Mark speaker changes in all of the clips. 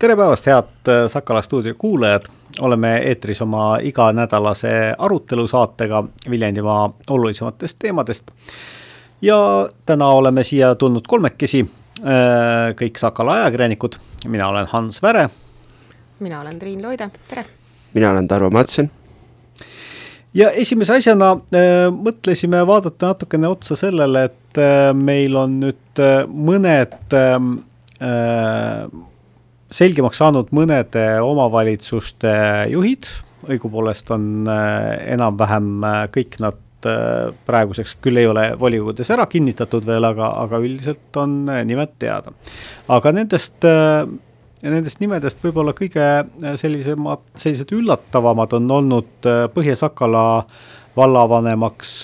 Speaker 1: tere päevast, head äh, Sakala stuudio kuulajad, oleme eetris oma iganädalase arutelusaatega Viljandimaa olulisematest teemadest. ja täna oleme siia tulnud kolmekesi, äh, kõik Sakala ajakirjanikud, mina olen Hans Väre.
Speaker 2: mina olen Triin Loide, tere.
Speaker 3: mina olen Tarvo Matsen
Speaker 1: ja esimese asjana äh, mõtlesime vaadata natukene otsa sellele, et äh, meil on nüüd äh, mõned ähm, äh, selgemaks saanud mõnede omavalitsuste juhid, õigupoolest on äh, enam-vähem äh, kõik nad äh, praeguseks küll ei ole volikogudes ära kinnitatud veel, aga, aga üldiselt on nimed teada. aga nendest, nendest nimedest võib-olla kõige sellisemad, sellised üllatavamad on olnud Põhja-Sakala vallavanemaks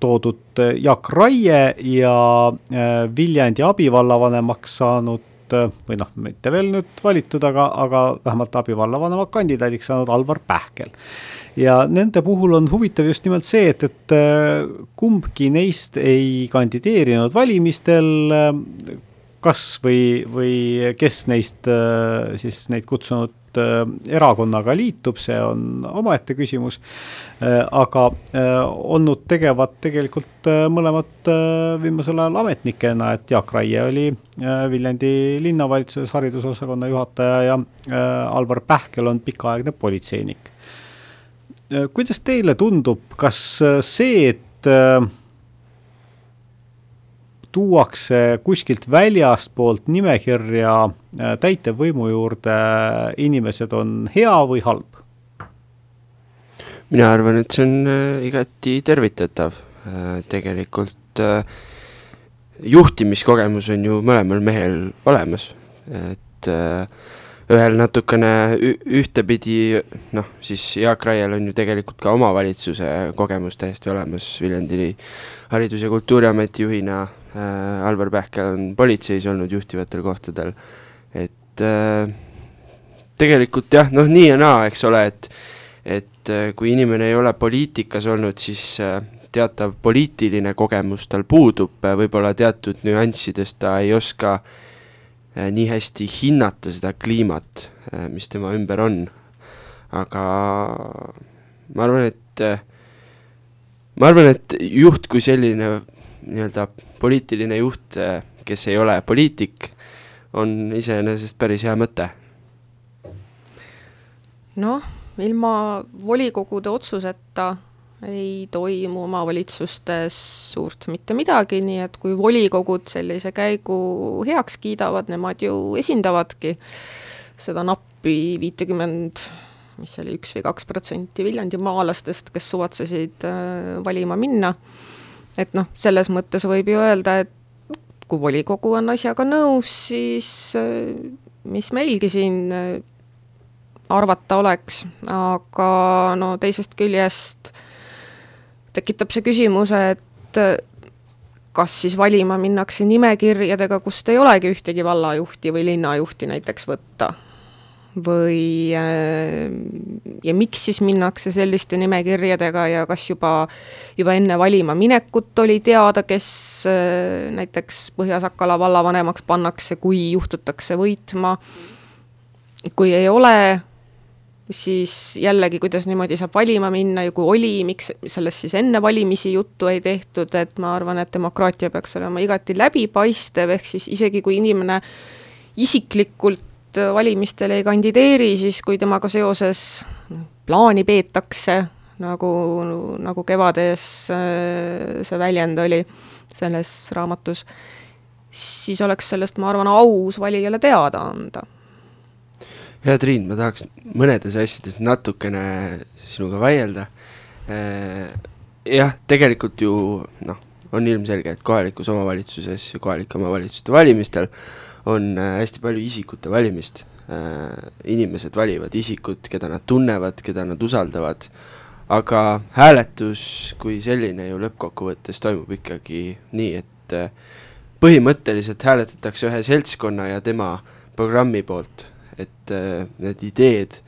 Speaker 1: toodud äh, Jaak Raie ja äh, Viljandi abivallavanemaks saanud äh, või noh, mitte veel nüüd valitud, aga, aga vähemalt abivallavanema kandidaadiks saanud Alvar Pähkel. ja nende puhul on huvitav just nimelt see, et, et kumbki neist ei kandideerinud valimistel, kas või, või kes neist siis neid kutsunud erakonnaga liitub, see on omaette küsimus. Äh, aga äh, olnud tegevad tegelikult mõlemad viimasel ajal ametnikena, et Jaak Raie oli Viljandi linnavalitsuses haridusosakonna juhataja ja Alvar Pähkel on pikaaegne politseinik. kuidas teile tundub, kas see, et tuuakse kuskilt väljastpoolt nimekirja äh, täitevvõimu juurde inimesed, on hea või halb?
Speaker 3: mina arvan, et see on äh, igati tervitatav, äh, tegelikult juhtimiskogemus on ju mõlemal mehel olemas, et ühel natukene ühtepidi noh, siis Jaak Raiel on ju tegelikult ka omavalitsuse kogemus täiesti olemas Viljandi Haridus- ja Kultuuriameti juhina. äh,, Alvar Pähkel on politseis olnud juhtivatel kohtadel, et äh, tegelikult jah, noh nii ja naa, eks ole, et et äh, kui inimene ei ole poliitikas olnud, siis äh, teatav poliitiline kogemus tal puudub, äh, võib-olla teatud nüanssides ta ei oska äh, nii hästi hinnata seda kliimat, äh, mis tema ümber on. aga ma arvan, et ma arvan, et juht kui selline nii-öelda poliitiline juht, kes ei ole poliitik, on iseenesest päris hea mõte.
Speaker 2: noh, ilma volikogude otsuseta ei toimu omavalitsustes suurt mitte midagi, nii et kui volikogud sellise käigu heaks kiidavad, nemad ju esindavadki seda nappi viitekümmend, mis see oli, üks või kaks protsenti Viljandimaalastest, kes suvatsesid äh, valima minna et noh, selles mõttes võib ju öelda, et kui volikogu on asjaga nõus, siis äh, mis meilgi siin äh, arvata oleks, aga no teisest küljest tekitab see küsimuse, et äh, kas siis valima minnakse nimekirjadega, kust ei olegi ühtegi vallajuhti või linnajuhti näiteks võtta või äh, ja miks siis minnakse selliste nimekirjadega ja kas juba, juba enne valima minekut oli teada, kes äh, näiteks Põhja-Sakala vallavanemaks pannakse, kui juhtutakse võitma, kui ei ole, siis jällegi, kuidas niimoodi saab valima minna ja kui oli, miks sellest siis enne valimisi juttu ei tehtud, et ma arvan, et demokraatia peaks olema igati läbipaistev, ehk siis isegi kui inimene isiklikult valimistel ei kandideeri, siis kui temaga seoses plaani peetakse, nagu, nagu kevades äh, see väljend oli selles raamatus, siis oleks sellest, ma arvan, aus valijale teada anda.
Speaker 3: hea Triin, ma tahaks mõnedes asjades natukene sinuga vaielda. Äh, jah, tegelikult ju noh, on ilmselge, et kohalikus omavalitsuses ja kohalike omavalitsuste valimistel on äh, hästi palju isikute valimist. Äh, inimesed valivad isikut, keda nad tunnevad, keda nad usaldavad, aga hääletus kui selline ju lõppkokkuvõttes toimub ikkagi nii, et äh, põhimõtteliselt hääletatakse ühe seltskonna ja tema programmi poolt, et need ideed,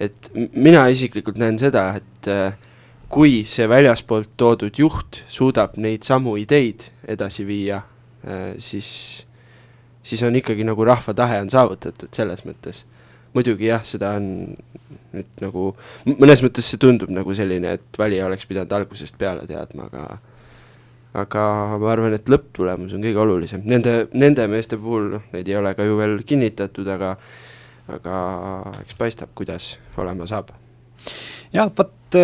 Speaker 3: et mina isiklikult näen seda, et kui see väljaspoolt toodud juht suudab neid samu ideid edasi viia, siis siis on ikkagi nagu rahva tahe on saavutatud selles mõttes. muidugi jah, seda on nüüd nagu, mõnes mõttes see tundub nagu selline, et valija oleks pidanud algusest peale teadma, aga aga ma arvan, et lõpptulemus on kõige olulisem, nende, nende meeste puhul, noh, neid ei ole ka ju veel kinnitatud, aga aga eks paistab, kuidas olema saab.
Speaker 1: jah, vot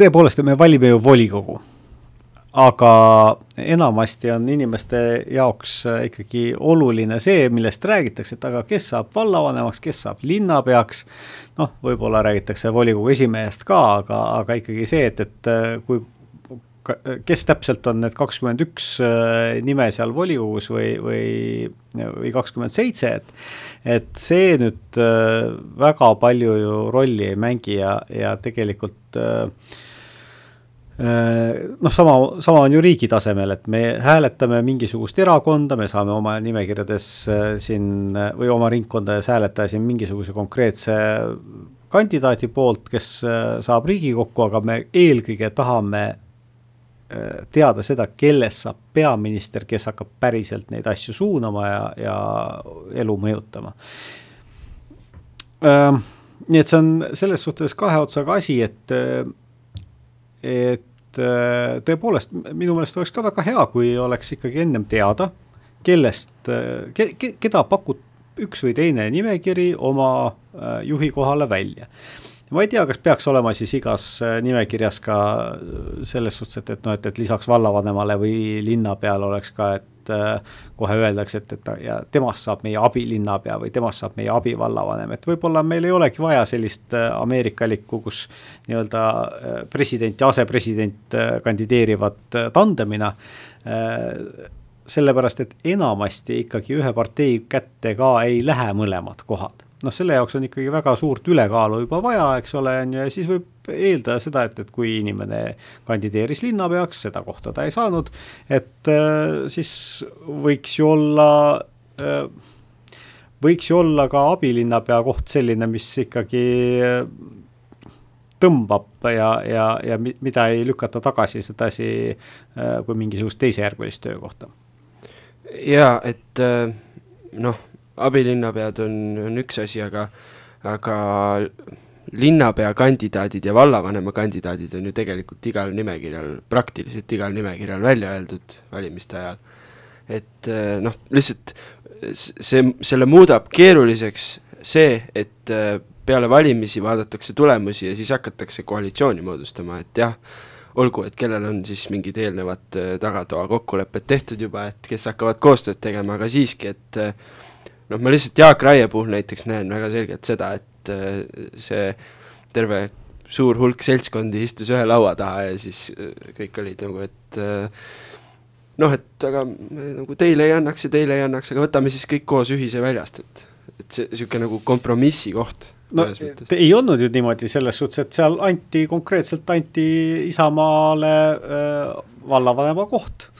Speaker 1: tõepoolest, me valime ju volikogu aga enamasti on inimeste jaoks ikkagi oluline see, millest räägitakse, et aga kes saab vallavanemaks, kes saab linnapeaks, noh, võib-olla räägitakse volikogu esimehest ka, aga, aga ikkagi see, et, et kui kes täpselt on need kakskümmend üks nime seal volikogus või, või, või kakskümmend seitse, et et see nüüd väga palju ju rolli ei mängi ja, ja tegelikult äh, Äh, noh, sama, sama on ju riigi tasemel, et me hääletame mingisugust erakonda, me saame oma nimekirjades äh, siin või oma ringkondades hääletada siin mingisuguse konkreetse kandidaadi poolt, kes äh, saab Riigikokku, aga me eelkõige tahame teada seda, kellest saab peaminister, kes hakkab päriselt neid asju suunama ja, ja elu mõjutama. nii et see on selles suhtes kahe otsaga asi, et, et Äh, tõepoolest, minu meelest oleks ka väga hea, kui oleks ikkagi ennem teada, kellest äh, ke,, ke, keda pakub üks või teine nimekiri oma äh, juhi kohale välja. ma ei tea, kas peaks olema siis igas nimekirjas ka selles suhtes, et, et noh, et, et lisaks vallavanemale või linnapeale oleks ka, et et äh, kohe öeldakse, et, et ja temast saab meie abilinnapea või temast saab meie abivallavanem, et võib-olla meil ei olegi vaja sellist äh, ameerikalikku, kus nii-öelda äh, president ja asepresident kandideerivad tandemina sellepärast, et enamasti ikkagi ühe partei kätte ka ei lähe mõlemad kohad noh, selle jaoks on ikkagi väga suurt ülekaalu juba vaja, eks ole, on ju, ja siis võib eeldada seda, et, et kui inimene kandideeris linnapeaks, seda kohta ta ei saanud, et äh, siis võiks ju olla äh, võiks ju olla ka abilinnapea koht selline, mis ikkagi äh, tõmbab ja, ja, ja mida ei lükata tagasi sedasi kui mingisugust teisejärgulist töökohta.
Speaker 3: ja et noh abilinnapead on, on üks asi, aga, aga linnapea kandidaadid ja vallavanema kandidaadid on ju tegelikult igal nimekirjal, praktiliselt igal nimekirjal välja öeldud valimiste ajal. et eh, noh, lihtsalt see, selle muudab keeruliseks see, et eh, peale valimisi vaadatakse tulemusi ja siis hakatakse koalitsiooni moodustama, et jah, olgu, et kellel on siis mingid eelnevad eh, tagatoa kokkulepped tehtud juba, et kes hakkavad koostööd tegema, aga siiski, et noh, ma lihtsalt Jaak Raie puhul näiteks näen väga selgelt seda, et äh, see terve suur hulk seltskondi istus ühe laua taha ja siis äh, kõik olid nagu, et äh, noh, et aga nagu teile ei annaks ja teile ei annaks, aga võtame siis kõik koos ühise väljast, et et see niisugune nagu kompromissi koht
Speaker 1: no ei olnud ju niimoodi selles suhtes, et seal anti konkreetselt anti Isamaale äh, vallavanema koht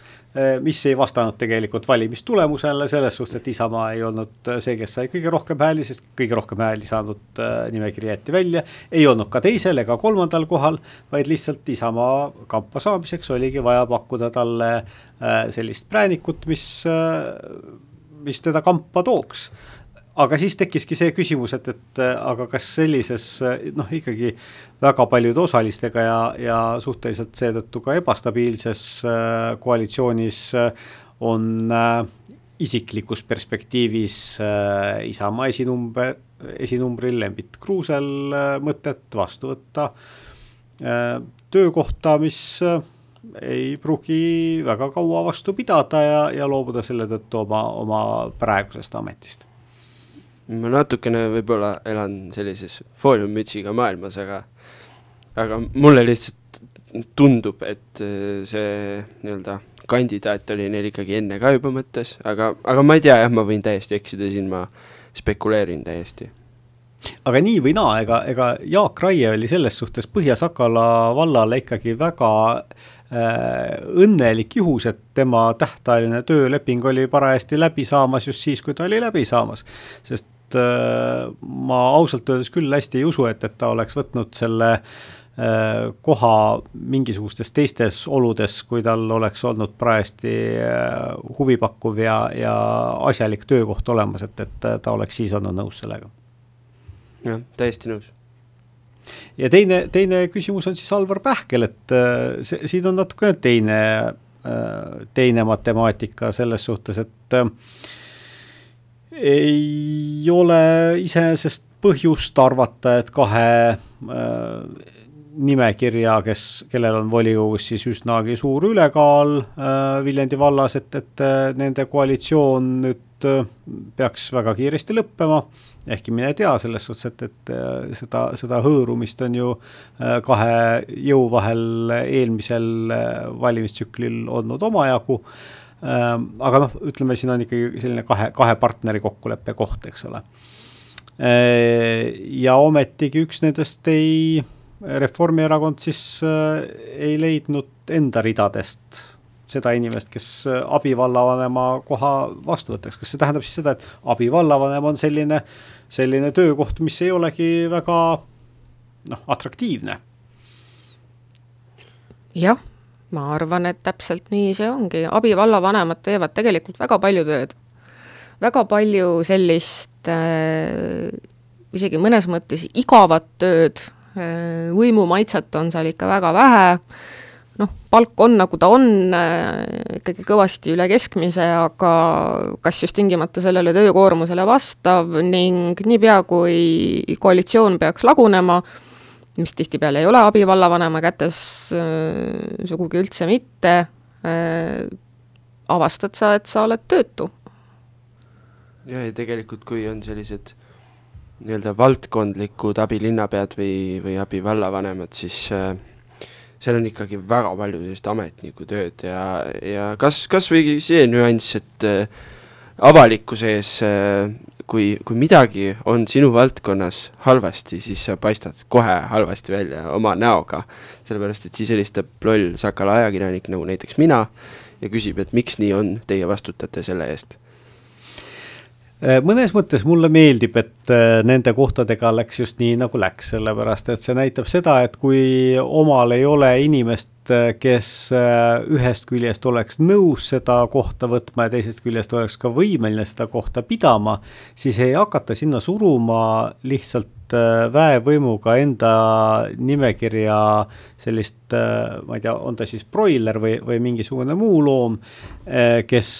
Speaker 1: mis ei vastanud tegelikult valimistulemusele, selles suhtes, et Isamaa ei olnud see, kes sai kõige rohkem hääli, sest kõige rohkem hääli saanud eh, nimekiri jäeti välja. ei olnud ka teisel ega kolmandal kohal, vaid lihtsalt Isamaa kampa saamiseks oligi vaja pakkuda talle eh, sellist präänikut, mis, mis teda kampa tooks aga siis tekkiski see küsimus, et, et aga kas sellises noh, ikkagi väga paljude osalistega ja, ja suhteliselt seetõttu ka ebastabiilses äh, koalitsioonis äh, on äh, isiklikus perspektiivis Isamaa esinumber, esinumbril Lembit Kruusel mõtet vastu võtta töökohta, mis ei pruugi väga kaua vastu pidada ja, ja loobuda selle tõttu oma, oma praegusest ametist
Speaker 3: ma natukene võib-olla elan sellises fooliummütsiga maailmas, aga aga mulle lihtsalt tundub, et äh, see nii-öelda kandidaat oli neil ikkagi enne ka juba mõttes, aga, aga ma ei tea jah, ma võin täiesti eksida, siin ma spekuleerin täiesti
Speaker 1: aga nii või naa, ega, ega Jaak Raie oli selles suhtes Põhja-Sakala vallale ikkagi väga äh, õnnelik juhus, et tema tähtajaline tööleping oli parajasti läbi saamas just siis, kui ta oli läbi saamas. sest äh, ma ausalt öeldes küll hästi ei usu, et, et ta oleks võtnud selle koha mingisugustes teistes oludes, kui tal oleks olnud parajasti huvipakkuv ja, ja asjalik töökoht olemas, et, et ta oleks siis olnud nõus sellega.
Speaker 3: jah, täiesti nõus
Speaker 1: ja teine, teine küsimus on siis Alvar Pähkel, et see, siin on natukene teine, teine matemaatika selles suhtes, et ei ole iseenesest põhjust arvata, et kahe äh, nimekirja, kes, kellel on volikogus siis üsnagi suur ülekaal äh, Viljandi vallas, et, et äh, nende koalitsioon nüüd äh, peaks väga kiiresti lõppema. ehkki mine tea, selles suhtes, et, et äh, seda, seda hõõrumist on ju äh, kahe jõu vahel eelmisel äh, valimistsüklil olnud omajagu äh,. Aga noh, ütleme, siin on ikkagi selline kahe, kahe partneri kokkuleppe koht, eks ole. Äh, ja ometigi üks nendest ei, Reformierakond siis äh, ei leidnud enda ridadest seda inimest, kes abivallavanema koha vastu võtaks, kas see tähendab siis seda, et abivallavanem on selline, selline töökoht, mis ei olegi väga noh, atraktiivne?
Speaker 2: jah, ma arvan, et täpselt nii see ongi, abivallavanemad teevad tegelikult väga palju tööd. Väga palju sellist äh, isegi mõnes mõttes igavat tööd. Äh,, võimumaitset on seal ikka väga vähe, noh, palk on, nagu ta on äh,, ikkagi kõvasti üle keskmise, aga kas just tingimata sellele töökoormusele vastav ning niipea, kui koalitsioon peaks lagunema, mis tihtipeale ei ole abivallavanema kätes äh, sugugi üldse mitte äh,, avastad sa, et sa oled töötu.
Speaker 3: Ja, ja tegelikult, kui on sellised nii-öelda valdkondlikud abilinnapead või, või abivallavanemad, siis äh, seal on ikkagi väga palju sellist ametniku tööd ja, ja kas, kas või see nüanss, et äh, avalikkuse ees äh, kui, kui midagi on sinu valdkonnas halvasti, siis sa paistad kohe halvasti välja oma näoga. sellepärast, et siis helistab loll Sakala ajakirjanik, nagu näiteks mina, ja küsib, et miks nii on, teie vastutate selle eest
Speaker 1: mõnes mõttes mulle meeldib, et äh, nende kohtadega läks just nii, nagu läks, sellepärast et see näitab seda, et kui omal ei ole inimest, äh, kes ühest küljest oleks nõus seda kohta võtma ja teisest küljest oleks ka võimeline seda kohta pidama, siis ei hakata sinna suruma lihtsalt väevõimuga enda nimekirja sellist, ma ei tea, on ta siis broiler või, või mingisugune muu loom, kes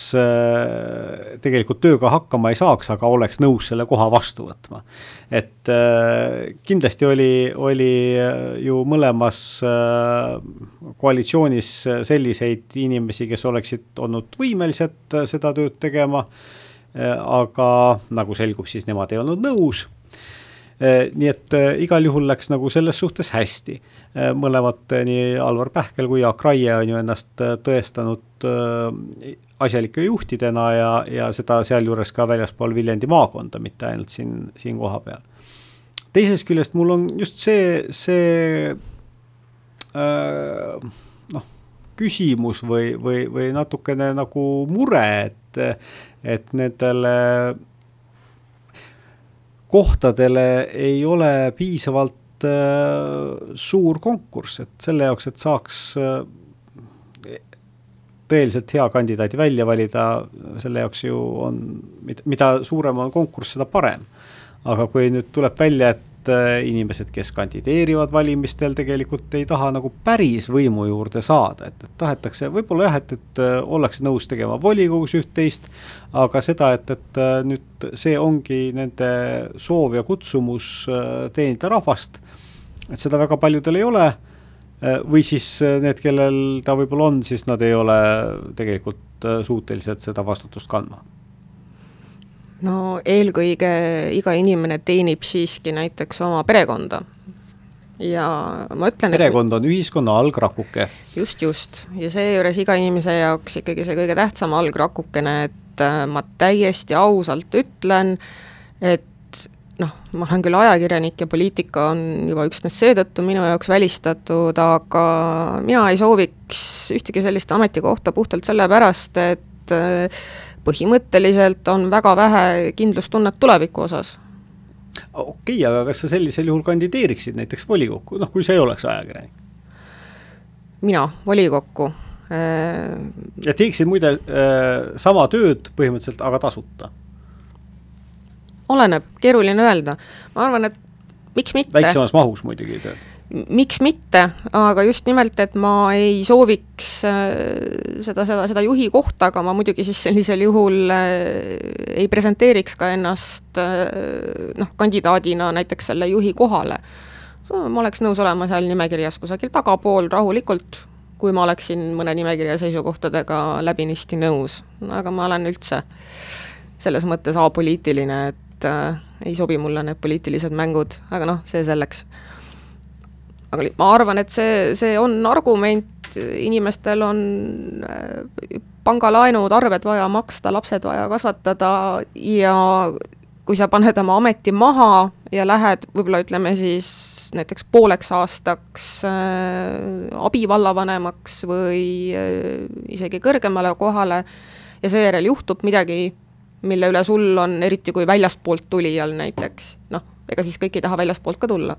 Speaker 1: tegelikult tööga hakkama ei saaks, aga oleks nõus selle koha vastu võtma. et kindlasti oli, oli ju mõlemas koalitsioonis selliseid inimesi, kes oleksid olnud võimelised seda tööd tegema, aga nagu selgub, siis nemad ei olnud nõus nii et eh, igal juhul läks nagu selles suhtes hästi. Eh, mõlemad, nii Alvar Pähkel kui Jaak Raie on ju ennast tõestanud asjalike juhtidena ja, ja seda sealjuures ka väljaspool Viljandi maakonda, mitte ainult siin, siin kohapeal. teisest küljest mul on just see, see äh, noh, küsimus või, või, või natukene nagu mure, et, et nendele kohtadele ei ole piisavalt äh, suur konkurss, et selle jaoks, et saaks äh, tõeliselt hea kandidaadi välja valida, selle jaoks ju on, mida suurem on konkurss, seda parem. aga kui nüüd tuleb välja, et et äh, inimesed, kes kandideerivad valimistel, tegelikult ei taha nagu päris võimu juurde saada, et, et tahetakse võib-olla jah, et, et äh, ollakse nõus tegema volikogus üht-teist, aga seda, et, et äh, nüüd see ongi nende soov ja kutsumus teenida rahvast, et seda väga paljudel ei ole, või siis need, kellel ta võib-olla on, siis nad ei ole tegelikult suutelised seda vastutust kandma
Speaker 2: no eelkõige iga inimene teenib siiski näiteks oma perekonda. ja ma ütlen
Speaker 1: perekond on ühiskonna algrakuke.
Speaker 2: just, just, ja seejuures iga inimese jaoks ikkagi see kõige tähtsam algrakukene, et äh, ma täiesti ausalt ütlen, et noh, ma olen küll ajakirjanik ja poliitika on juba üksnes seetõttu minu jaoks välistatud, aga mina ei sooviks ühtegi sellist ametikohta puhtalt sellepärast, et äh, põhimõtteliselt on väga vähe kindlustunnet tuleviku osas.
Speaker 1: okei okay,, aga kas sa sellisel juhul kandideeriksid näiteks volikokku, noh kui sa ei oleks ajakirjanik?
Speaker 2: mina volikokku
Speaker 1: äh.... ja teeksid muide äh, sama tööd põhimõtteliselt, aga tasuta?
Speaker 2: oleneb, keeruline öelda, ma arvan, et miks mitte.
Speaker 1: väiksemas mahus muidugi tööd
Speaker 2: miks mitte, aga just nimelt, et ma ei sooviks äh, seda, seda, seda juhi kohta, aga ma muidugi siis sellisel juhul äh, ei presenteeriks ka ennast äh, noh, kandidaadina näiteks selle juhi kohale. ma oleks nõus olema seal nimekirjas kusagil tagapool rahulikult, kui ma oleksin mõne nimekirja seisukohtadega läbinisti nõus, aga ma olen üldse selles mõttes apoliitiline, et äh, ei sobi mulle need poliitilised mängud, aga noh, see selleks aga ma arvan, et see, see on argument, inimestel on äh, pangalaenud, arved vaja maksta, lapsed vaja kasvatada ja kui sa paned oma ameti maha ja lähed võib-olla ütleme siis näiteks pooleks aastaks äh, abivallavanemaks või äh, isegi kõrgemale kohale ja seejärel juhtub midagi, mille üle sul on, eriti kui väljastpoolt tulijal näiteks, noh, ega siis kõik ei taha väljastpoolt ka tulla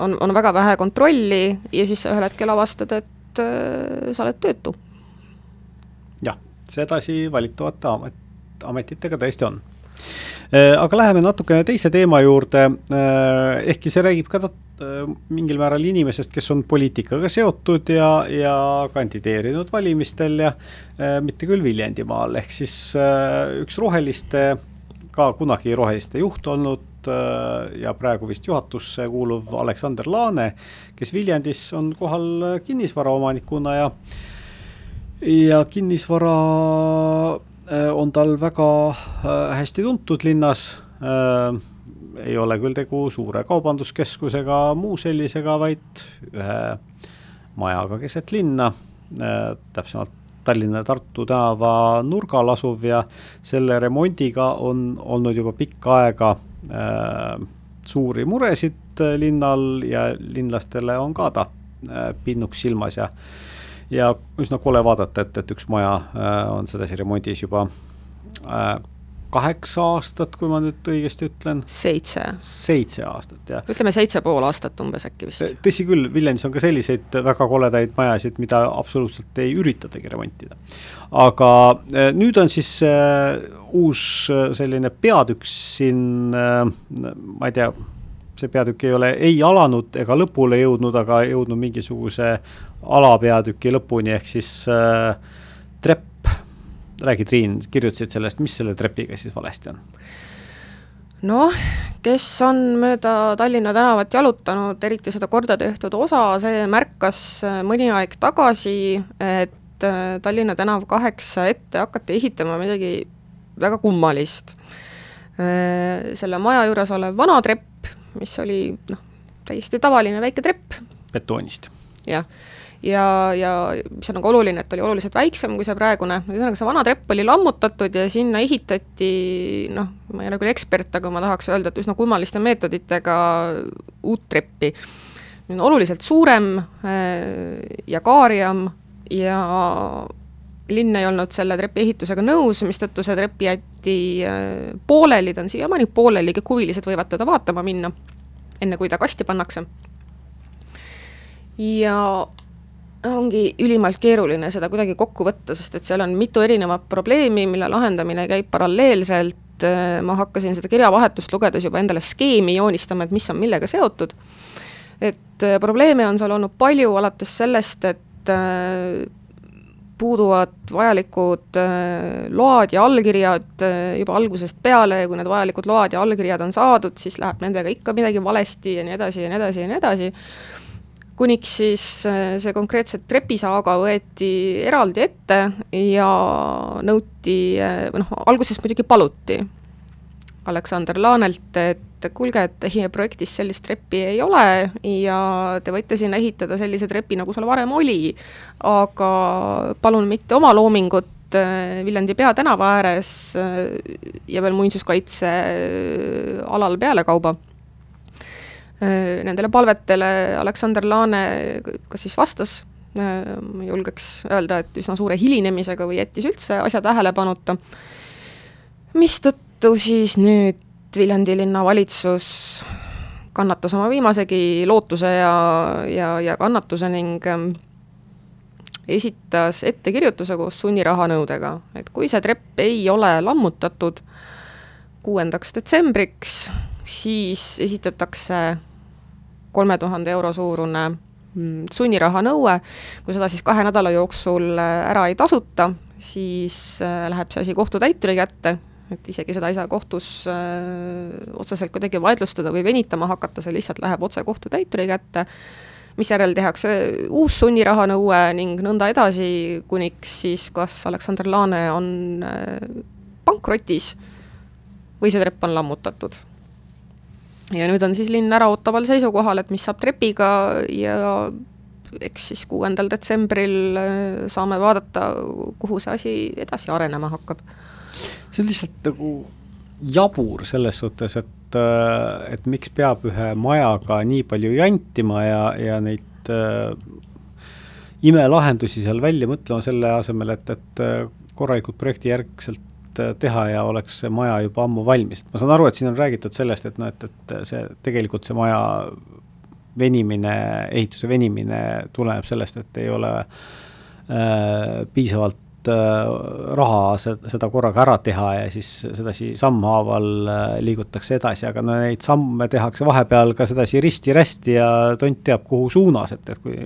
Speaker 2: on, on väga vähe kontrolli ja siis sa ühel hetkel avastad, et äh, sa oled töötu.
Speaker 1: jah, sedasi valitavate amet, ametitega tõesti on. Äh, aga läheme natukene teise teema juurde, ehkki see räägib ka mingil määral inimesest, kes on poliitikaga seotud ja, ja kandideerinud valimistel ja mitte küll Viljandimaal, ehk siis üks roheliste, ka kunagi roheliste juht olnud Äh, ja praegu vist juhatusse kuuluv Aleksander Laane, kes Viljandis on kohal kinnisvaraomanikuna ja ja kinnisvara äh, on tal väga äh, hästi tuntud linnas ei ole küll tegu suure kaubanduskeskusega, muu sellisega, vaid ühe majaga keset linna, täpsemalt Tallinna ja Tartu tänava nurgal asuv ja selle remondiga on olnud juba pikka aega Äh, suuri muresid äh, linnal ja linlastele on ka ta äh, pinnuks silmas ja ja üsna kole vaadata, et, et üks maja on sedasi remondis juba kaheksa aastat, kui ma nüüd õigesti ütlen.
Speaker 2: seitse.
Speaker 1: seitse aastat, jah.
Speaker 2: ütleme seitse pool aastat umbes äkki vist.
Speaker 1: tõsi küll, Viljandis on ka selliseid väga koledaid majasid, mida absoluutselt ei üritatagi remontida. aga eh, nüüd on siis uh, uus eh, selline peatükk siin ma ei tea, see peatükk ei ole ei alanud ega lõpule jõudnud, aga jõudnud mingisuguse alapeatüki lõpuni, ehk siis trepp räägi, Triin, kirjutasid sellest, mis selle trepiga siis valesti on?
Speaker 2: noh, kes on mööda Tallinna tänavat jalutanud, eriti seda korda tehtud osa, see märkas äh, mõni aeg tagasi, et äh, Tallinna tänav kaheksa ette hakati ehitama midagi väga kummalist. Äh, selle maja juures olev vana trepp, mis oli noh, täiesti tavaline väike trepp.
Speaker 1: betoonist.
Speaker 2: Jah ja, ja mis on nagu oluline, et oli oluliselt väiksem kui see praegune, ühesõnaga see vana trepp oli lammutatud ja sinna ehitati noh, ma ei ole küll ekspert, aga ma tahaks öelda, et üsna kummaliste meetoditega uut treppi. oluliselt suurem äh, ja kaariam ja linn ei olnud selle trepi ehitusega nõus, mistõttu see trepp jäeti äh, pooleli, ta on siiamaani pooleli, kõik huvilised võivad teda vaatama minna, enne kui ta kasti pannakse. Ja ongi ülimalt keeruline seda kuidagi kokku võtta, sest et seal on mitu erinevat probleemi, mille lahendamine käib paralleelselt, ma hakkasin seda kirjavahetust lugedes juba endale skeemi joonistama, et mis on millega seotud, et äh, probleeme on seal olnud palju, alates sellest, et äh, puuduvad vajalikud äh, load ja allkirjad juba algusest peale. Ja kui need vajalikud load ja allkirjad on saadud, siis läheb nendega ikka midagi valesti ja nii edasi ja nii edasi ja nii edasi kuniks siis äh, see konkreetselt trepisaaga võeti eraldi ette ja nõuti, äh, noh, alguses muidugi paluti Aleksander Laanelt, et kuulge, et teie projektis sellist treppi ei ole ja te võite sinna ehitada sellise trepi, nagu seal varem oli, aga palun mitte oma loomingut äh, Viljandi peatänava ääres ja veel muinsuskaitse alal pealekauba nendele palvetele Aleksander Laane kas siis vastas, äh, ma julgeks öelda, et üsna suure hilinemisega või jättis üldse asja tähelepanuta, mistõttu siis nüüd Viljandi linnavalitsus kannatas oma viimasegi lootuse ja, ja, ja kannatuse ning ähm, esitas ettekirjutuse koos sunnirahanõudega, et kui see trepp ei ole lammutatud kuuendaks detsembriks, siis esitatakse kolme tuhande euro suurune mm, sunnirahanõue, kui seda siis kahe nädala jooksul äh, ära ei tasuta, siis äh, läheb see asi kohtutäituri kätte. Et isegi seda ei saa kohtus äh, otseselt kuidagi vaidlustada või venitama hakata, see lihtsalt läheb otse kohtutäituri kätte, misjärel tehakse uus sunnirahanõue ning nõnda edasi, kuniks siis kas Aleksander Laane on pankrotis või see trepp on lammutatud. Ja nüüd on siis linn äraootaval seisukohal, et mis saab trepiga ja eks siis kuuendal detsembril äh, saame vaadata, kuhu see asi edasi arenema hakkab.
Speaker 1: See on lihtsalt nagu jabur selles suhtes, et, äh, et miks peab ühe majaga nii palju jantima ja, ja neid äh, imelahendusi seal välja mõtlema selle asemel, et, et äh, korralikult projektijärgselt teha ja oleks see maja juba ammu valmis, ma saan aru, et siin on räägitud sellest, et noh, et, et see tegelikult see maja venimine, ehituse venimine tuleneb sellest, et ei ole äh, piisavalt Äh, raha seda korraga ära teha ja siis sedasi sammhaaval äh, liigutakse edasi, aga no neid samme tehakse vahepeal ka sedasi risti-rästi ja tont teab, kuhu suunas, et, et kui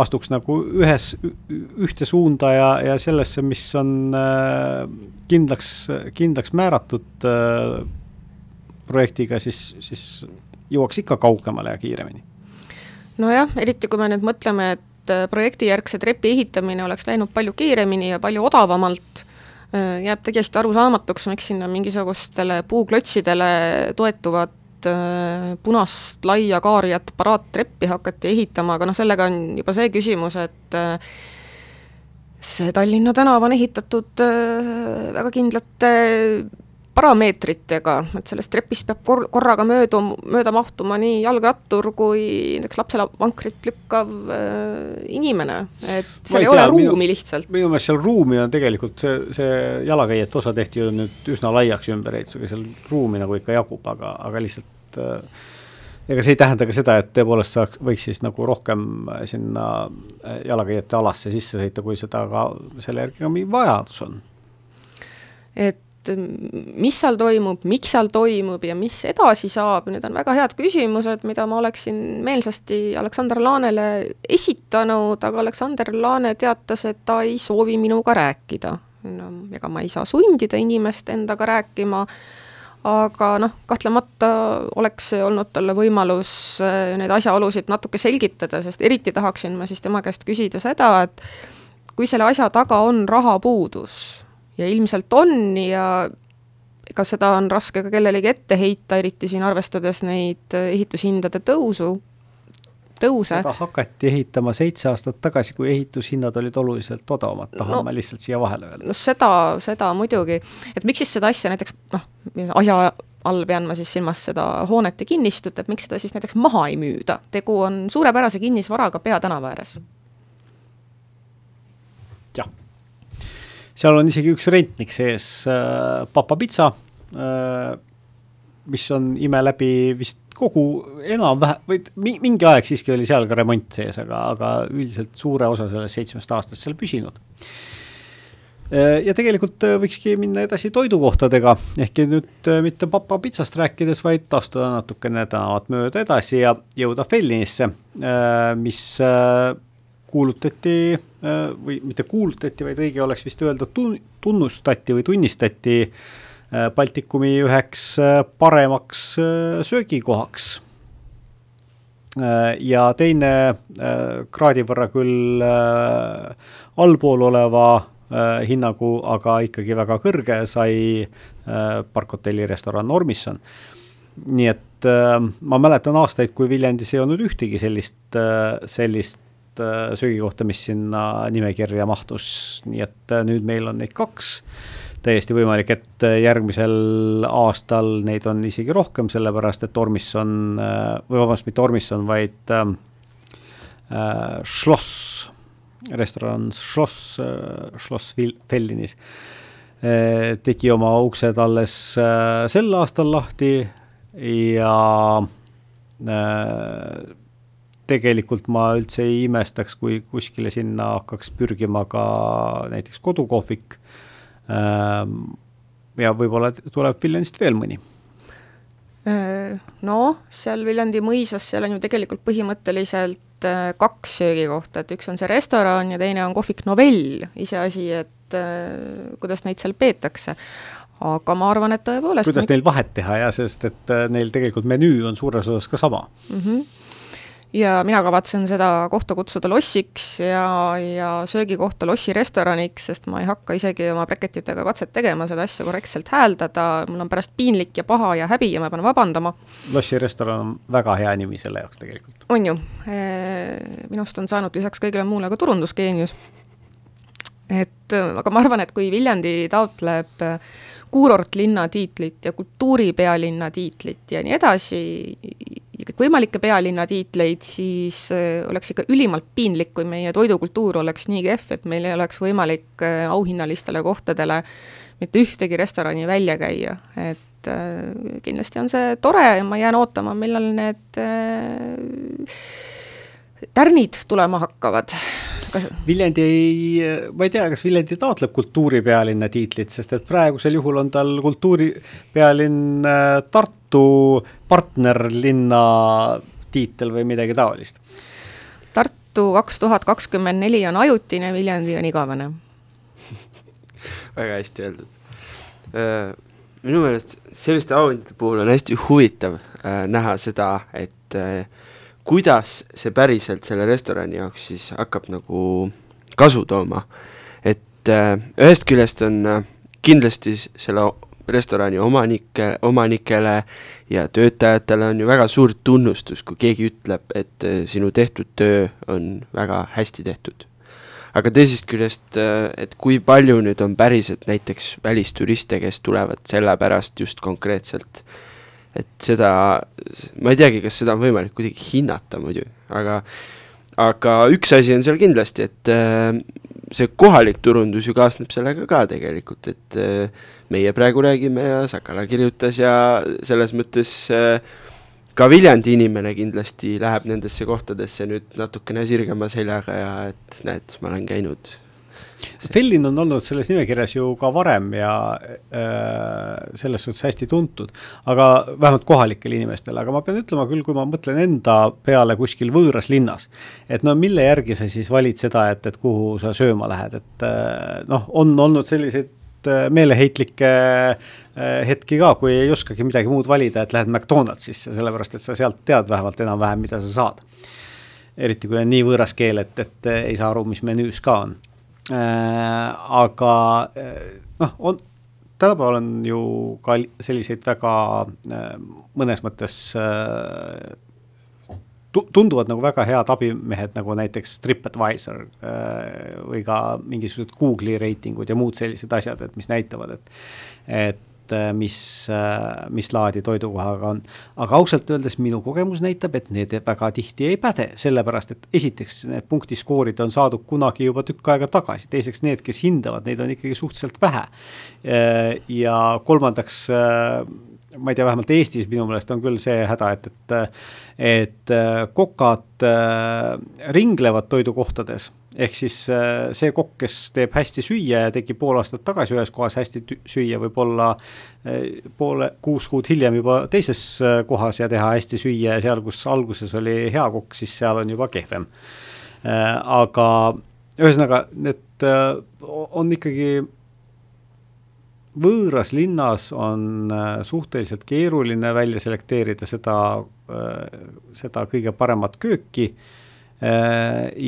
Speaker 1: astuks nagu ühes, ühte suunda ja, ja sellesse, mis on äh, kindlaks, kindlaks määratud projektiga, siis, siis jõuaks ikka kaugemale ja kiiremini.
Speaker 2: nojah, eriti kui me nüüd mõtleme, et et äh, projektijärgse trepi ehitamine oleks läinud palju kiiremini ja palju odavamalt, äh, jääb täiesti arusaamatuks, miks sinna mingisugustele puuklotsidele toetuvat äh, punast laia kaarjat paraattreppi hakati ehitama, aga noh, sellega on juba see küsimus, et see Tallinna tänav on ehitatud väga kindlate parameetritega, et sellest trepist peab kor-, korraga möödu, mööda mahtuma nii jalgrattur kui näiteks lapsele vankrit lükkav äh, inimene, et seal ei, ei tea, ole ruumi minu, lihtsalt.
Speaker 1: minu meelest seal ruumi on tegelikult, see, see jalakäijate osa tehti ju nüüd üsna laiaks ümberehitusega, seal ruumi nagu ikka jagub, aga, aga lihtsalt äh, ega see ei tähenda ka seda, et tõepoolest saaks, võiks siis nagu rohkem sinna äh, jalakäijate alasse sisse sõita, kui seda ka selle järgi ka mingi vajadus on.
Speaker 2: et mis seal toimub, miks seal toimub ja mis edasi saab, need on väga head küsimused, mida ma oleksin meelsasti Aleksander Laanele esitanud, aga Aleksander Laane teatas, et ta ei soovi minuga rääkida. no ega ma ei saa sundida inimest endaga rääkima, aga noh, kahtlemata oleks olnud talle võimalus äh, neid asjaolusid natuke selgitada, sest eriti tahaksin ma siis tema käest küsida seda, et kui selle asja taga on rahapuudus ja ilmselt on ja ega seda on raske ka kellelegi ette heita, eriti siin arvestades neid ehitushindade tõusu, tõuse.
Speaker 1: seda hakati ehitama seitse aastat tagasi, kui ehitushinnad olid oluliselt odavamad, tahan no, ma lihtsalt siia vahele öelda.
Speaker 2: no seda, seda muidugi, et miks siis seda asja näiteks noh, asja all pean ma siis silmas seda hoonet ja kinnistut, et miks seda siis näiteks maha ei müüda, tegu on suurepärase kinnisvaraga peatänava ääres
Speaker 1: seal on isegi üks rentnik sees äh,, Papa Pitsa äh,, mis on ime läbi vist kogu enam-vähem, või mingi aeg siiski oli seal ka remont sees, aga, aga üldiselt suure osa sellest seitsmest aastast seal püsinud. Äh, ja tegelikult äh, võikski minna edasi toidukohtadega, ehkki nüüd äh, mitte Papa Pitsast rääkides, vaid astuda natukene tänavat mööda edasi ja jõuda Fellinisse, mis kuulutati äh, või mitte kuulutati, vaid õige oleks vist öelda, tunnustati või tunnistati äh, Baltikumi üheks äh, paremaks söögikohaks. ja teine kraadi võrra küll allpool oleva hinnagu, aga ikkagi väga kõrge, sai Park Hotelli restoran Normisson. nii et ma mäletan aastaid, kui Viljandis ei olnud ühtegi sellist, sellist Äh, söögikohta, mis sinna nimekirja mahtus, nii et äh, nüüd meil on neid kaks. täiesti võimalik, et äh, järgmisel aastal neid on isegi rohkem, sellepärast et Ormisson, või vabandust, mitte Ormisson, vaid äh, Schloss, restoran Schloss äh,, Schloss Fellinis tegi oma uksed alles sel aastal lahti ja tegelikult ma üldse ei imestaks, kui kuskile sinna hakkaks pürgima ka näiteks kodukohvik. Ähm, ja võib-olla tuleb Viljandist veel mõni
Speaker 2: äh, no seal Viljandi mõisas, seal on ju tegelikult põhimõtteliselt äh, kaks söögikohta, et üks on see restoran ja teine on kohvik Novell, iseasi, et äh, kuidas neid seal peetakse. aga ma arvan, et tõepoolest
Speaker 1: kuidas neil vahet teha ja sest, et neil tegelikult menüü on suures osas ka sama mm. -hmm
Speaker 2: ja mina kavatsen seda kohta kutsuda lossiks ja, ja söögikohta lossirestoraniks, sest ma ei hakka isegi oma bräketitega katset tegema, seda asja korrektselt hääldada, mul on pärast piinlik ja paha ja häbi ja ma pean vabandama.
Speaker 1: lossirestoran on väga hea nimi selle jaoks tegelikult.
Speaker 2: on ju, minust on saanud lisaks kõigele muule ka turundusgeenius. et aga ma arvan, et kui Viljandi taotleb kuurortlinna tiitlit ja kultuuripealinna tiitlit ja nii edasi, ja kõikvõimalikke pealinna tiitleid, siis äh, oleks ikka ülimalt piinlik, kui meie toidukultuur oleks nii kehv, et meil ei oleks võimalik äh, auhinnalistele kohtadele mitte ühtegi restorani välja käia, et äh, kindlasti on see tore ja ma jään ootama, millal need tärnid tulema hakkavad
Speaker 1: kas Viljandi ei, ma ei tea, kas Viljandi taotleb kultuuripealinna tiitlit, sest et praegusel juhul on tal kultuuripealinn äh, Tartu partnerlinna tiitel või midagi taolist.
Speaker 2: Tartu kaks tuhat kakskümmend neli on ajutine, Viljandi on igavene
Speaker 3: väga hästi öeldud. Äh, minu meelest selliste auhindade puhul on hästi huvitav äh, näha seda, et kuidas see päriselt selle restorani jaoks siis hakkab nagu kasu tooma. et äh, ühest küljest on äh, kindlasti selle restorani omanike, omanikele ja töötajatele on ju väga suur tunnustus, kui keegi ütleb, et äh, sinu tehtud töö on väga hästi tehtud. aga teisest küljest, äh, et kui palju nüüd on päriselt näiteks välisturiste, kes tulevad sellepärast just konkreetselt äh, et seda, ma ei teagi, kas seda on võimalik kuidagi hinnata muidu, aga aga üks asi on seal kindlasti, et äh, see kohalik turundus ju kaasneb sellega ka tegelikult, et äh, meie praegu räägime ja Sakala kirjutas ja selles mõttes äh, ka Viljandi inimene kindlasti läheb nendesse kohtadesse nüüd natukene sirgema seljaga ja et näed, ma olen käinud
Speaker 1: Fellin on olnud selles nimekirjas ju ka varem ja äh, selles suhtes hästi tuntud, aga vähemalt kohalikele inimestele, aga ma pean ütlema küll, kui ma mõtlen enda peale kuskil võõras linnas, et no mille järgi sa siis valid seda, et, et kuhu sa sööma lähed, et äh, noh, on olnud selliseid äh, meeleheitlikke äh, hetki ka, kui ei oskagi midagi muud valida, et lähed McDonaldsisse, sellepärast et sa sealt tead vähemalt enam-vähem, mida sa saad. eriti kui on nii võõras keel, et, et ei saa aru, mis menüüs ka on aga äh, noh, on, tänapäeval on ju ka selliseid väga äh, mõnes mõttes tunduvad nagu väga head abimehed, nagu näiteks TripAdvisor või ka mingisugused Google'i reitingud ja muud sellised asjad, et mis näitavad, et, et et äh, mis, äh, mis laadi toidukohaga on. aga ausalt öeldes minu kogemus näitab, et need väga tihti ei päde, sellepärast et esiteks need punktiskoorid on saadud kunagi juba tükk aega tagasi, teiseks need, kes hindavad, neid on ikkagi suhteliselt vähe. Äh, ja kolmandaks ma ei tea, vähemalt Eestis minu meelest on küll see häda, et, et, et kokad ringlevad toidukohtades ehk siis äh, see kokk, kes teeb hästi süüa ja tegi pool aastat tagasi ühes kohas hästi süüa, võib olla äh, poole, kuus kuud hiljem juba teises äh, kohas ja teha hästi süüa ja seal, kus alguses oli hea kokk, siis seal on juba kehvem. aga ühesõnaga, need on ikkagi võõras linnas on suhteliselt keeruline välja selekteerida seda, seda kõige paremat kööki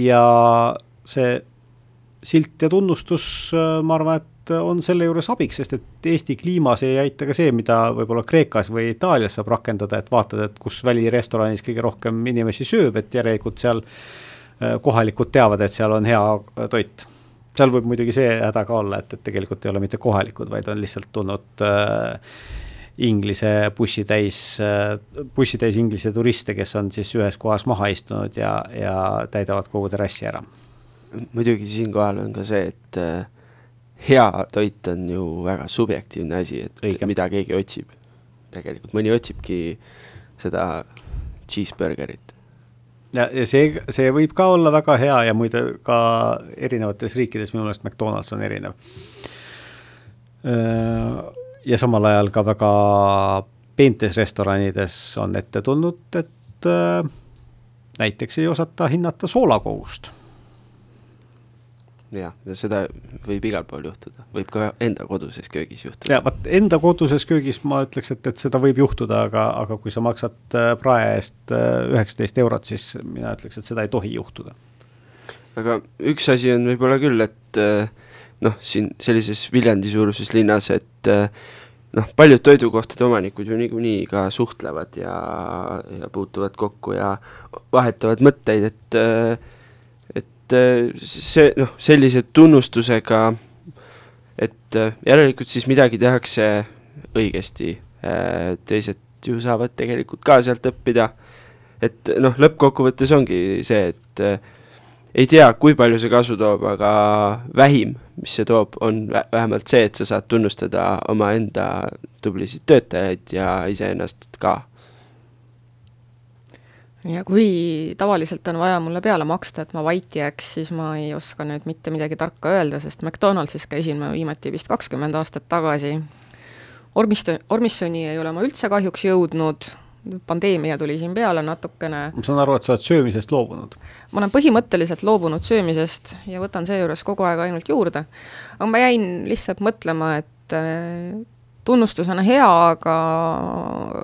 Speaker 1: ja see silt ja tunnustus, äh, ma arvan, et on selle juures abiks, sest et Eesti kliimas ei aita ka see, mida võib-olla Kreekas või Itaalias saab rakendada, et vaatad, et kus välirestoranis kõige rohkem inimesi sööb, et järelikult seal äh, kohalikud teavad, et seal on hea äh, toit. Seal võib muidugi see häda ka olla, et, et tegelikult ei ole mitte kohalikud, vaid on lihtsalt tulnud äh, Inglise bussitäis, bussitäis Inglise turiste, kes on siis ühes kohas maha istunud ja, ja täidavad kogu terrassi ära
Speaker 3: muidugi siinkohal on ka see, et äh, hea toit on ju väga subjektiivne asi, et
Speaker 1: Õige.
Speaker 3: mida keegi otsib. tegelikult mõni otsibki seda cheeseburgerit.
Speaker 1: Ja, ja see, see võib ka olla väga hea ja muide ka erinevates riikides minu meelest McDonalds on erinev. ja samal ajal ka väga peentes restoranides on ette tulnud, et näiteks ei osata hinnata soolakogust
Speaker 3: jah, ja seda võib igal pool juhtuda, võib ka enda koduses köögis juhtuda.
Speaker 1: ja vot enda koduses köögis ma ütleks, et, et seda võib juhtuda, aga, aga kui sa maksad äh, prae eest äh, üheksateist eurot, siis mina ütleks, et seda ei tohi juhtuda.
Speaker 3: aga üks asi on võib-olla küll, et äh, noh, siin sellises Viljandi suuruses linnas, et noh, paljud toidukohtade omanikud ju niikuinii ka suhtlevad ja, ja puutuvad kokku ja vahetavad mõtteid, et et see noh, sellise tunnustusega, et järelikult siis midagi tehakse õigesti, teised ju saavad tegelikult ka sealt õppida, et noh, lõppkokkuvõttes ongi see, et ei tea, kui palju see kasu toob, aga vähim, mis see toob, on vähemalt see, et sa saad tunnustada omaenda tublisid töötajaid ja iseennast ka
Speaker 2: ja kui tavaliselt on vaja mulle peale maksta, et ma vait jääks, siis ma ei oska nüüd mitte midagi tarka öelda, sest McDonaldsis käisin ma viimati vist kakskümmend aastat tagasi. Ormist-, Ormissoni ei ole ma üldse kahjuks jõudnud, pandeemia tuli siin peale natukene.
Speaker 1: ma saan aru, et sa oled söömisest loobunud?
Speaker 2: ma olen põhimõtteliselt loobunud söömisest ja võtan seejuures kogu aeg ainult juurde. aga ma jäin lihtsalt mõtlema, et tunnustus on hea, aga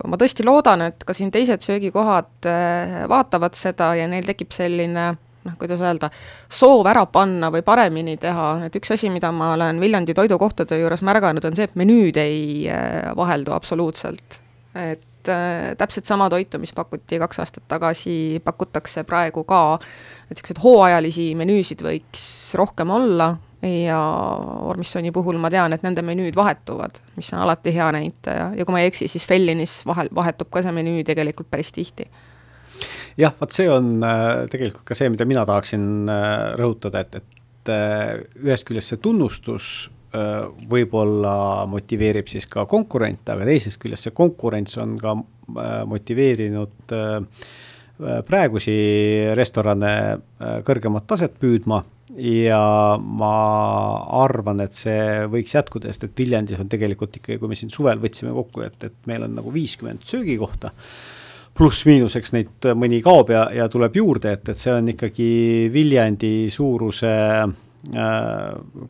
Speaker 2: ma tõesti loodan, et ka siin teised söögikohad äh, vaatavad seda ja neil tekib selline noh, kuidas öelda, soov ära panna või paremini teha, et üks asi, mida ma olen Viljandi toidukohtade juures märganud, on see, et menüüd ei äh, vaheldu absoluutselt. et äh, täpselt sama toitu, mis pakuti kaks aastat tagasi, pakutakse praegu ka, et niisuguseid hooajalisi menüüsid võiks rohkem olla, ja Ormissoni puhul ma tean, et nende menüüd vahetuvad, mis on alati hea näitaja ja kui ma ei eksi, siis Fellinis vahel, vahetub ka see menüü tegelikult päris tihti.
Speaker 1: jah, vot see on äh, tegelikult ka see, mida mina tahaksin äh, rõhutada, et, et äh, ühest küljest see tunnustus võib-olla motiveerib siis ka konkurente, aga teisest küljest see konkurents on ka motiveerinud äh, praegusi restorane äh, kõrgemat taset püüdma. Ja ma arvan, et see võiks jätkuda, sest et Viljandis on tegelikult ikkagi, kui me siin suvel võtsime kokku, et, et meil on nagu viiskümmend söögikohta, pluss-miinuseks neid mõni kaob ja, ja tuleb juurde, et, et see on ikkagi Viljandi suuruse äh,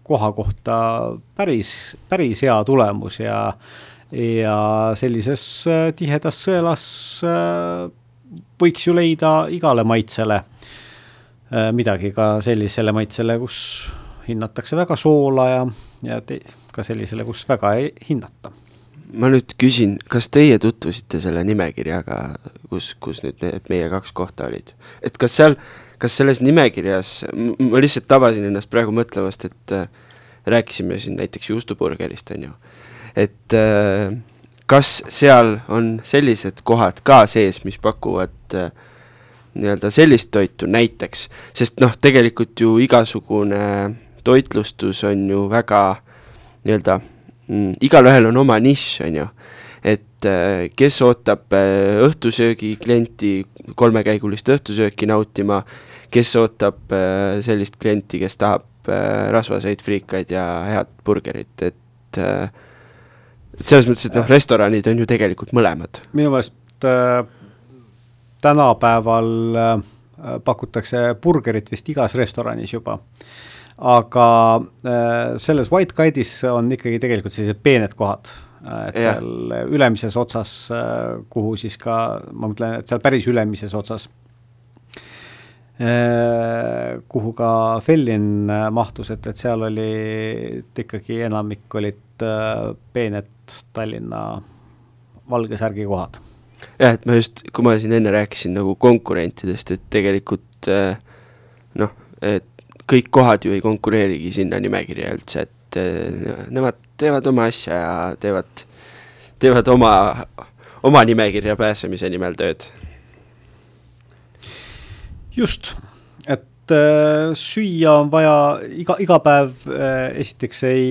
Speaker 1: koha kohta päris, päris hea tulemus ja ja sellises äh, tihedas sõelas võiks ju leida igale maitsele Äh, midagi ka sellisele maitsele, kus hinnatakse väga soola ja, ja ka sellisele, kus väga ei hinnata.
Speaker 3: ma nüüd küsin, kas teie tutvusite selle nimekirjaga, kus, kus nüüd need meie kaks kohta olid? et kas seal, kas selles nimekirjas, ma lihtsalt tabasin ennast praegu mõtlemast, et äh, rääkisime siin näiteks juustuburgerist, on ju, et äh, kas seal on sellised kohad ka sees, mis pakuvad äh, nii-öelda sellist toitu näiteks, sest noh, tegelikult ju igasugune toitlustus on ju väga nii-öelda mm,, igalühel on oma nišš, on ju. et äh, kes ootab äh, õhtusöögi klienti, kolmekäigulist õhtusööki nautima, kes ootab äh, sellist klienti, kes tahab rasvaseid friikaid ja head burgerit, et et selles mõttes, et noh, restoranid on ju tegelikult mõlemad.
Speaker 1: minu meelest äh, tänapäeval äh, pakutakse burgerit vist igas restoranis juba. aga äh, selles White Guide'is on ikkagi tegelikult sellised peened kohad, et ja. seal ülemises otsas, äh, kuhu siis ka, ma mõtlen, et seal päris ülemises otsas, kuhu ka Fellin mahtus, et, et seal oli ikkagi enamik olid peened Tallinna valge särgi kohad
Speaker 3: jah, et ma just, kui ma siin enne rääkisin nagu konkurentidest, et tegelikult äh, noh, et kõik kohad ju ei konkureerigi sinna nimekirja üldse, et äh, nemad teevad oma asja ja teevad, teevad oma, oma nimekirja pääsemise nimel tööd.
Speaker 1: Just, et äh, süüa on vaja iga, iga päev äh, esiteks ei,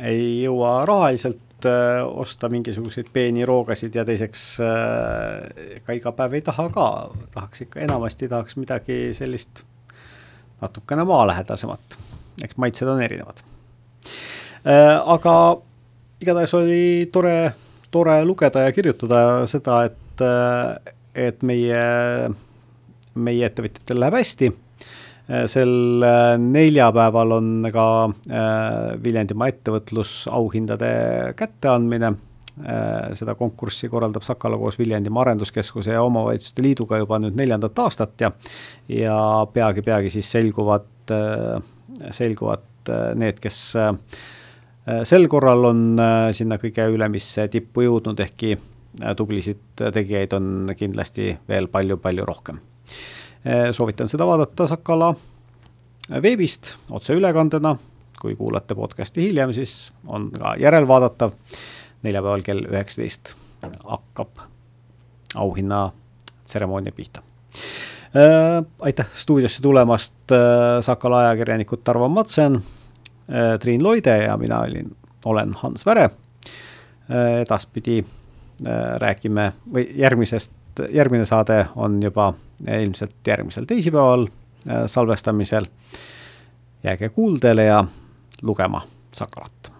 Speaker 1: ei jõua rahaliselt osta mingisuguseid peeni roogasid ja teiseks ega iga päev ei taha ka, tahaks ikka enamasti tahaks midagi sellist natukene maalähedasemat, eks maitsed on erinevad. aga igatahes oli tore, tore lugeda ja kirjutada seda, et, et meie meie ettevõtjatel läheb hästi. sel äh, neljapäeval on ka äh, Viljandimaa ettevõtlusauhindade kätteandmine äh, seda konkurssi korraldab Sakala koos Viljandimaa Arenduskeskuse ja Omavalitsuste Liiduga juba nüüd neljandat aastat ja ja peagi-peagi siis selguvad, selguvad need, kes sel korral on sinna kõige ülemisse tippu jõudnud, ehkki tublisid tegijaid on kindlasti veel palju-palju rohkem soovitan seda vaadata Sakala veebist otseülekandena, kui kuulate podcast'i hiljem, siis on ka järelvaadatav. neljapäeval kell üheksateist hakkab auhinnatseremoonia pihta äh,. aitäh stuudiosse tulemast Sakala ajakirjanikud Tarvo Matsen Triin Loide ja mina olin, olen Hans Väre edaspidi räägime või järgmisest järgmine saade on juba ilmselt järgmisel teisipäeval äh, salvestamisel. jääge kuuldele ja lugema Sakalat